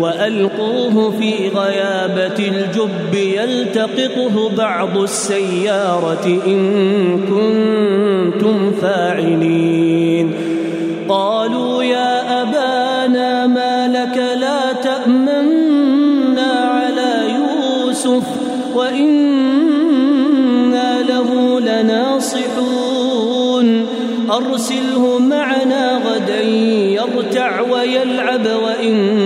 وألقوه في غيابة الجب يلتقطه بعض السيارة إن كنتم فاعلين. قالوا يا أبانا ما لك لا تأمنا على يوسف وإنا له لناصحون. أرسله معنا غدا يرتع ويلعب وأنا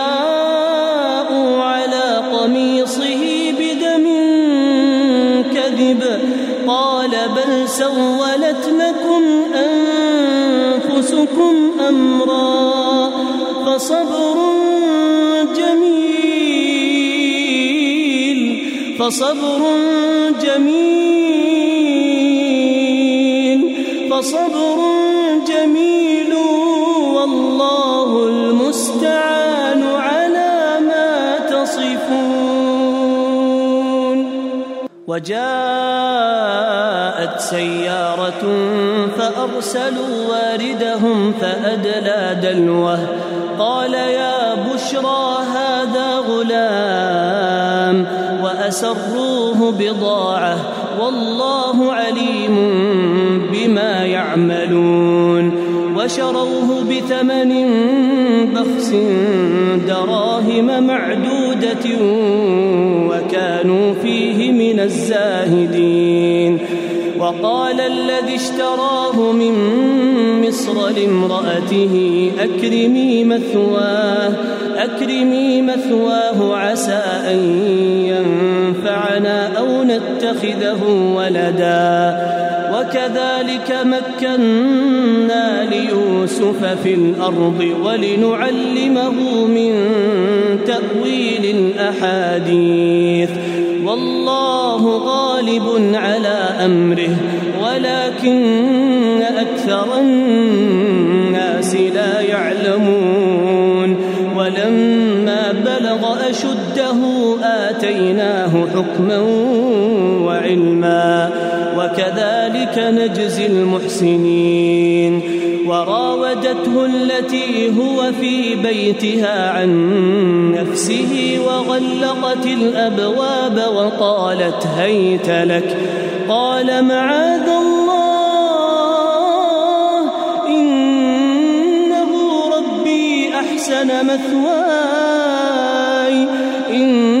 فصبر جميل فصبر جميل والله المستعان على ما تصفون. وجاء جاءت سيارة فأرسلوا واردهم فأدلى دلوه بضاعة والله عليم بما يعملون وشروه بثمن بخس دراهم معدودة وكانوا فيه من الزاهدين وقال الذي اشتراه من مصر لامرأته أكرمي مثواه أكرمي مثواه عسى أن ينفعنا أو نتخذه ولدا. وكذلك مكنا ليوسف في الأرض ولنعلمه من تأويل الأحاديث. والله غالب على أمره ولكن أكثر الناس حكما وعلما وكذلك نجزي المحسنين وراودته التي هو في بيتها عن نفسه وغلقت الابواب وقالت هيت لك قال معاذ الله انه ربي احسن مثواي لا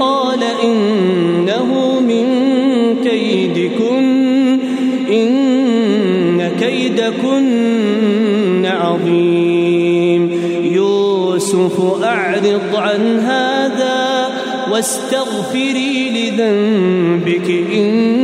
قال إنه من كيدكن إن كيدكن عظيم. يوسف أعرض عن هذا واستغفري لذنبك إنك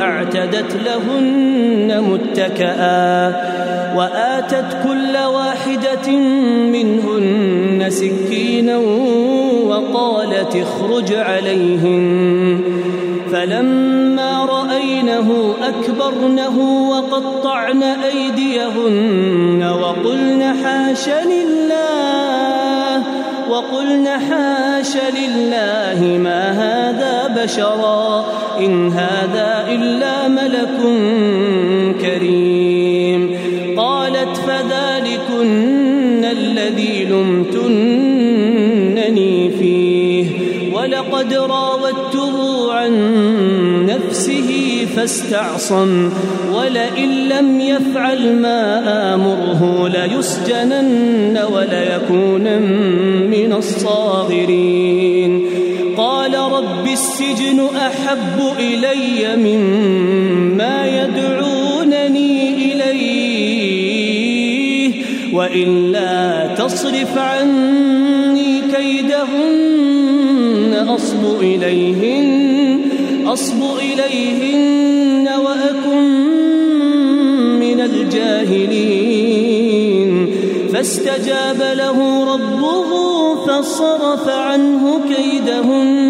وأعتدت لهن متكئا وآتت كل واحدة منهن سكينا وقالت اخرج عليهن فلما رأينه أكبرنه وقطعن أيديهن وقلن حاش لله وقلن حاش لله ما هذا بشرا إن هذا إلا ملك كريم. قالت فذلكن الذي لمتنني فيه. ولقد راودته عن نفسه فاستعصم. ولئن لم يفعل ما آمره ليسجنن وليكونن من الصاغرين. السجن أحب إلي مما يدعونني وإلا تصرف عني كيدهن أصب إليهن أصب إليهن وأكن من الجاهلين. فاستجاب له ربه فصرف عنه كيدهن.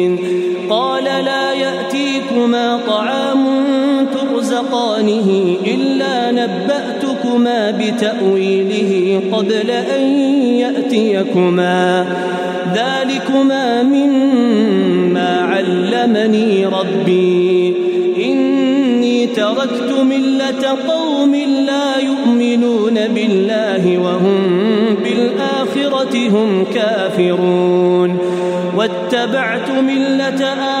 ياتيكما طعام ترزقانه إلا نبأتكما بتأويله قبل أن يأتيكما. ذلكما مما علمني ربي. إني تركت ملة قوم لا يؤمنون بالله وهم بالآخرة هم كافرون. واتبعت ملة آبائي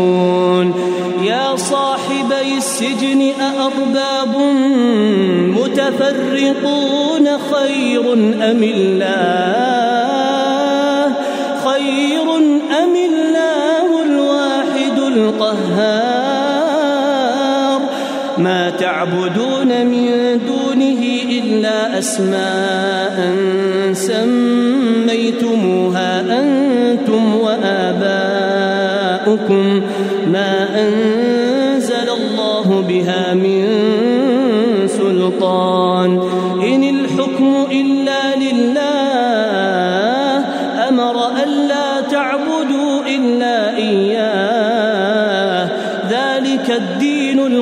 أأرباب متفرقون خير أم الله؟ خير أم الله الواحد القهار؟ ما تعبدون من دونه إلا أسماء سميتموها أنتم وآباؤكم. ما أنزل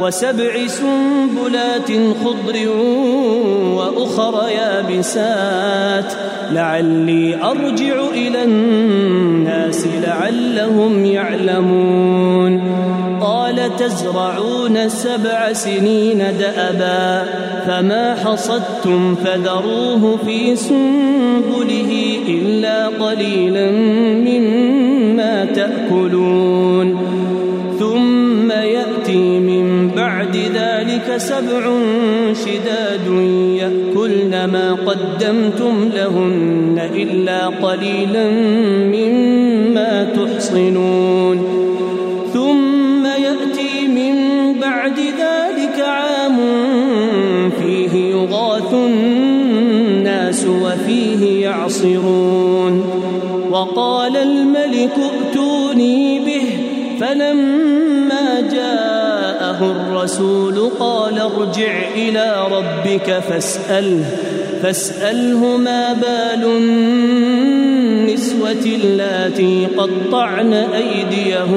وسبع سنبلات خضر وأخر يابسات. لعلي أرجع إلى الناس لعلهم يعلمون. قال تزرعون سبع سنين دأبا فما حصدتم فذروه في سنبله إلا قليلا مما تأكلون. سبع شداد يأكلن ما قدمتم لهن إلا قليلا مما تحصنون. ثم يأتي من بعد ذلك عام فيه يغاث الناس وفيه يعصرون. وقال الملك ائتوني به فلما الرسول قال ارجع إلى ربك فاسأله فاسأله ما بال النسوة اللاتي قطعن أيديهن.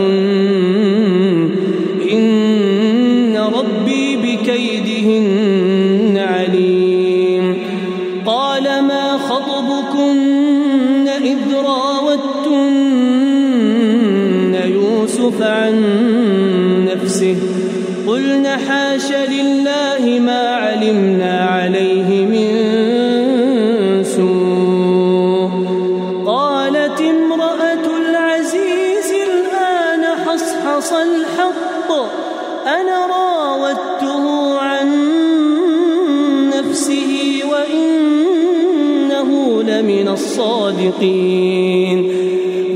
الصادقين.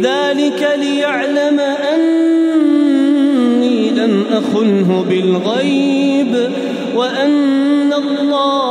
ذلك ليعلم أني لم أخنه بالغيب وأن الله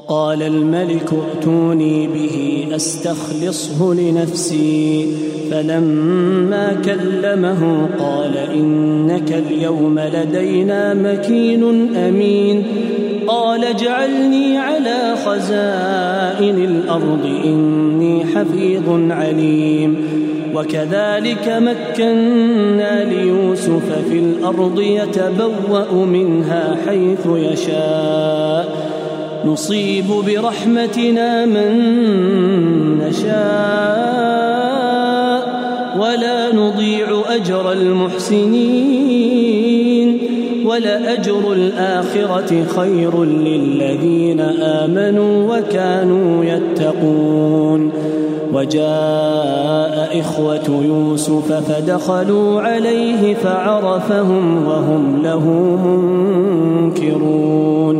وقال الملك ائتوني به أستخلصه لنفسي. فلما كلمه قال إنك اليوم لدينا مكين أمين. قال اجعلني على خزائن الأرض إني حفيظ عليم. وكذلك مكنا ليوسف في الأرض يتبوأ منها حيث يشاء. نصيب برحمتنا من نشاء ولا نضيع أجر المحسنين ولاجر الآخرة خير للذين آمنوا وكانوا يتقون وجاء إخوة يوسف فدخلوا عليه فعرفهم وهم له منكرون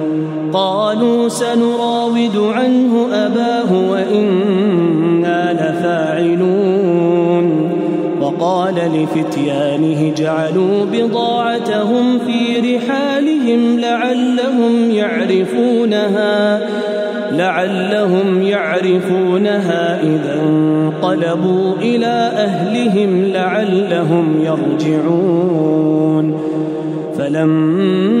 قالوا سنراود عنه أباه وإنا لفاعلون. وقال لفتيانه جعلوا بضاعتهم في رحالهم لعلهم يعرفونها لعلهم يعرفونها إذا انقلبوا إلى أهلهم لعلهم يرجعون. فلما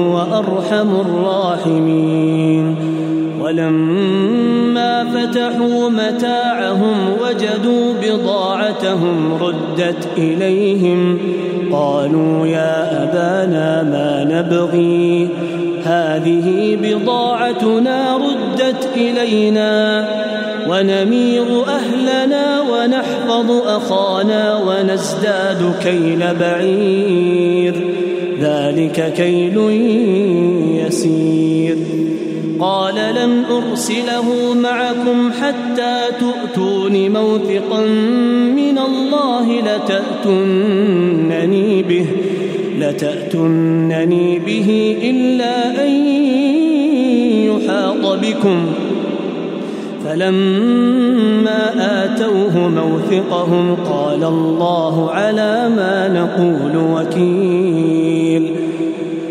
وهو أرحم الراحمين. ولما فتحوا متاعهم وجدوا بضاعتهم ردت إليهم قالوا يا أبانا ما نبغي؟ هذه بضاعتنا ردت إلينا ونمير أهلنا ونحفظ أخانا ونزداد كيل بعير. ذلك كيل يسير. قال لن أرسله معكم حتى تؤتون موثقا من الله لتأتونني به لتأتونني به إلا أن يحاط بكم. فلما آتوه موثقهم قال الله على ما نقول وكيل.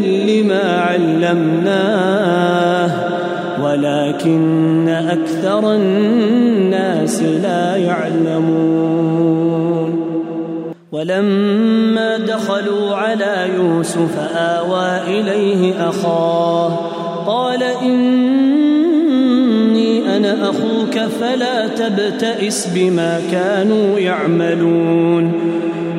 لما علمناه ولكن أكثر الناس لا يعلمون. ولما دخلوا على يوسف آوى إليه أخاه قال إني أنا أخوك فلا تبتئس بما كانوا يعملون.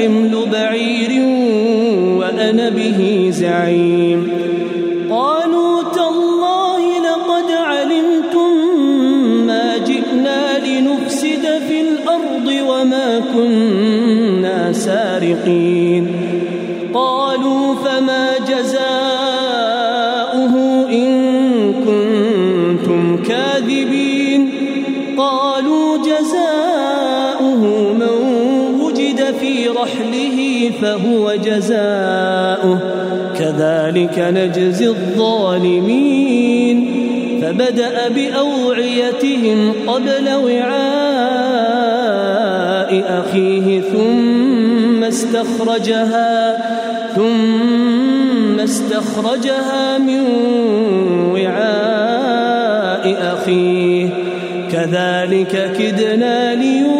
حمل بعير وأنا به زعيم. كذلك نجزي الظالمين. فبدأ بأوعيتهم قبل وعاء أخيه ثم استخرجها ثم استخرجها من وعاء أخيه. كذلك كدنا ليوسف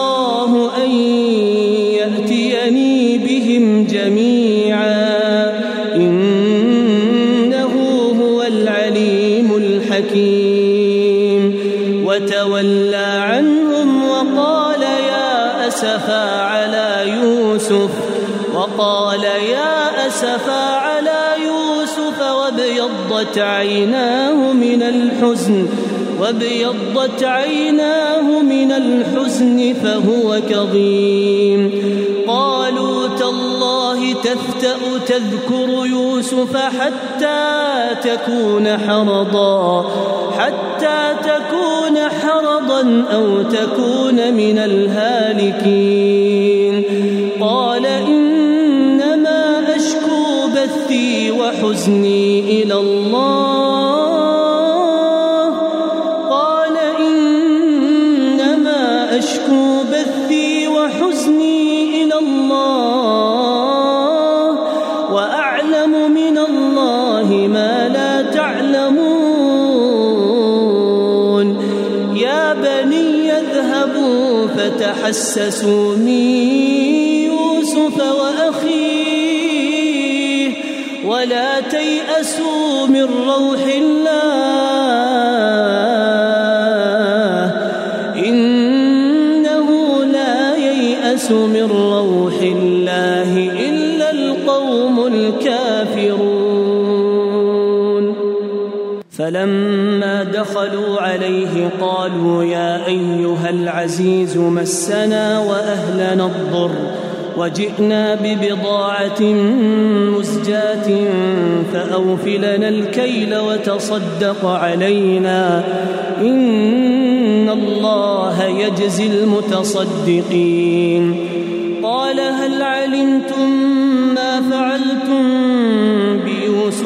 وابيضت عيناه من الحزن وابيضت عيناه من الحزن فهو كظيم. قالوا تالله تفتأ تذكر يوسف حتى تكون حرضا حتى تكون حرضا أو تكون من الهالكين. فتحسسوا من فلما دخلوا عليه قالوا يا أيها العزيز مسنا وأهلنا الضر وجئنا ببضاعة مزجاة فأوفلنا الكيل وتصدق علينا إن الله يجزي المتصدقين قال هل علمتم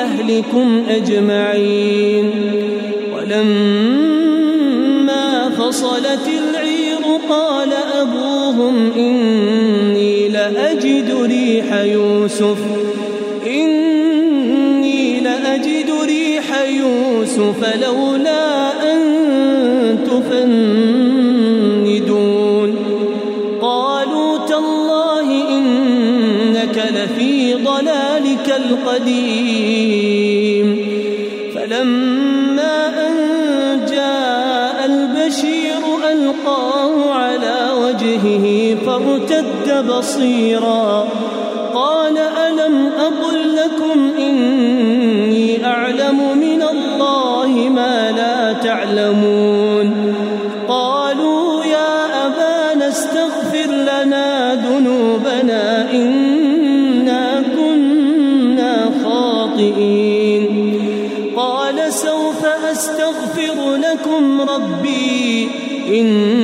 بأهلكم أجمعين. ولما فصلت العير قال أبوهم إني لأجد ريح يوسف إني لأجد ريح يوسف لولا أن تفندون بصيرا قال ألم أقل لكم إني أعلم من الله ما لا تعلمون قالوا يا أبانا استغفر لنا ذنوبنا إنا كنا خاطئين قال سوف أستغفر لكم ربي إنه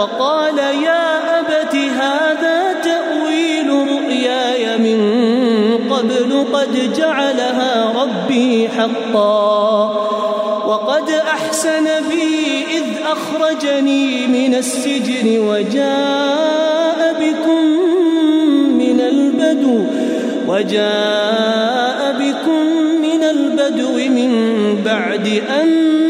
وقال يا أبت هذا تأويل رؤياي من قبل قد جعلها ربي حقا وقد أحسن بي إذ أخرجني من السجن وجاء بكم من البدو وجاء بكم من البدو من بعد أن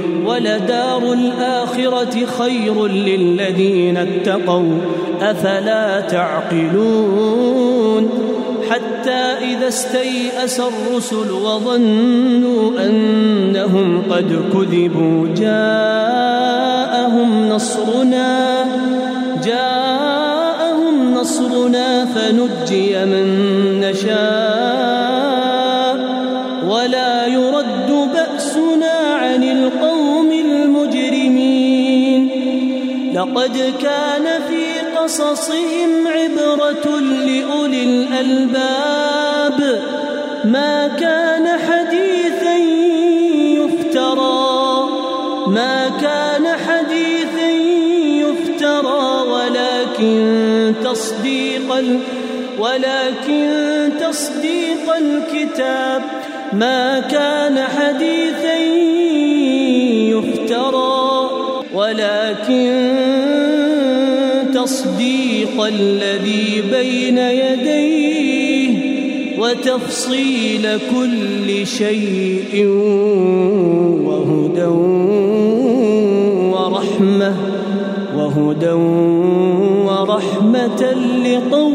ولدار الآخرة خير للذين اتقوا أفلا تعقلون؟ حتى إذا استيأس الرسل وظنوا أنهم قد كذبوا جاءهم نصرنا جاءهم نصرنا فنجي من لقد كان في قصصهم عبرة لأولي الألباب. ما كان حديثا يفترى ما كان حديثا يفترى ولكن تصديق ال ولكن تصديق الكتاب. ما كان حديثا يفترى ولكن تصديق الذي بين يديه وتفصيل كل شيء وهدى ورحمة وهدى ورحمة لقوم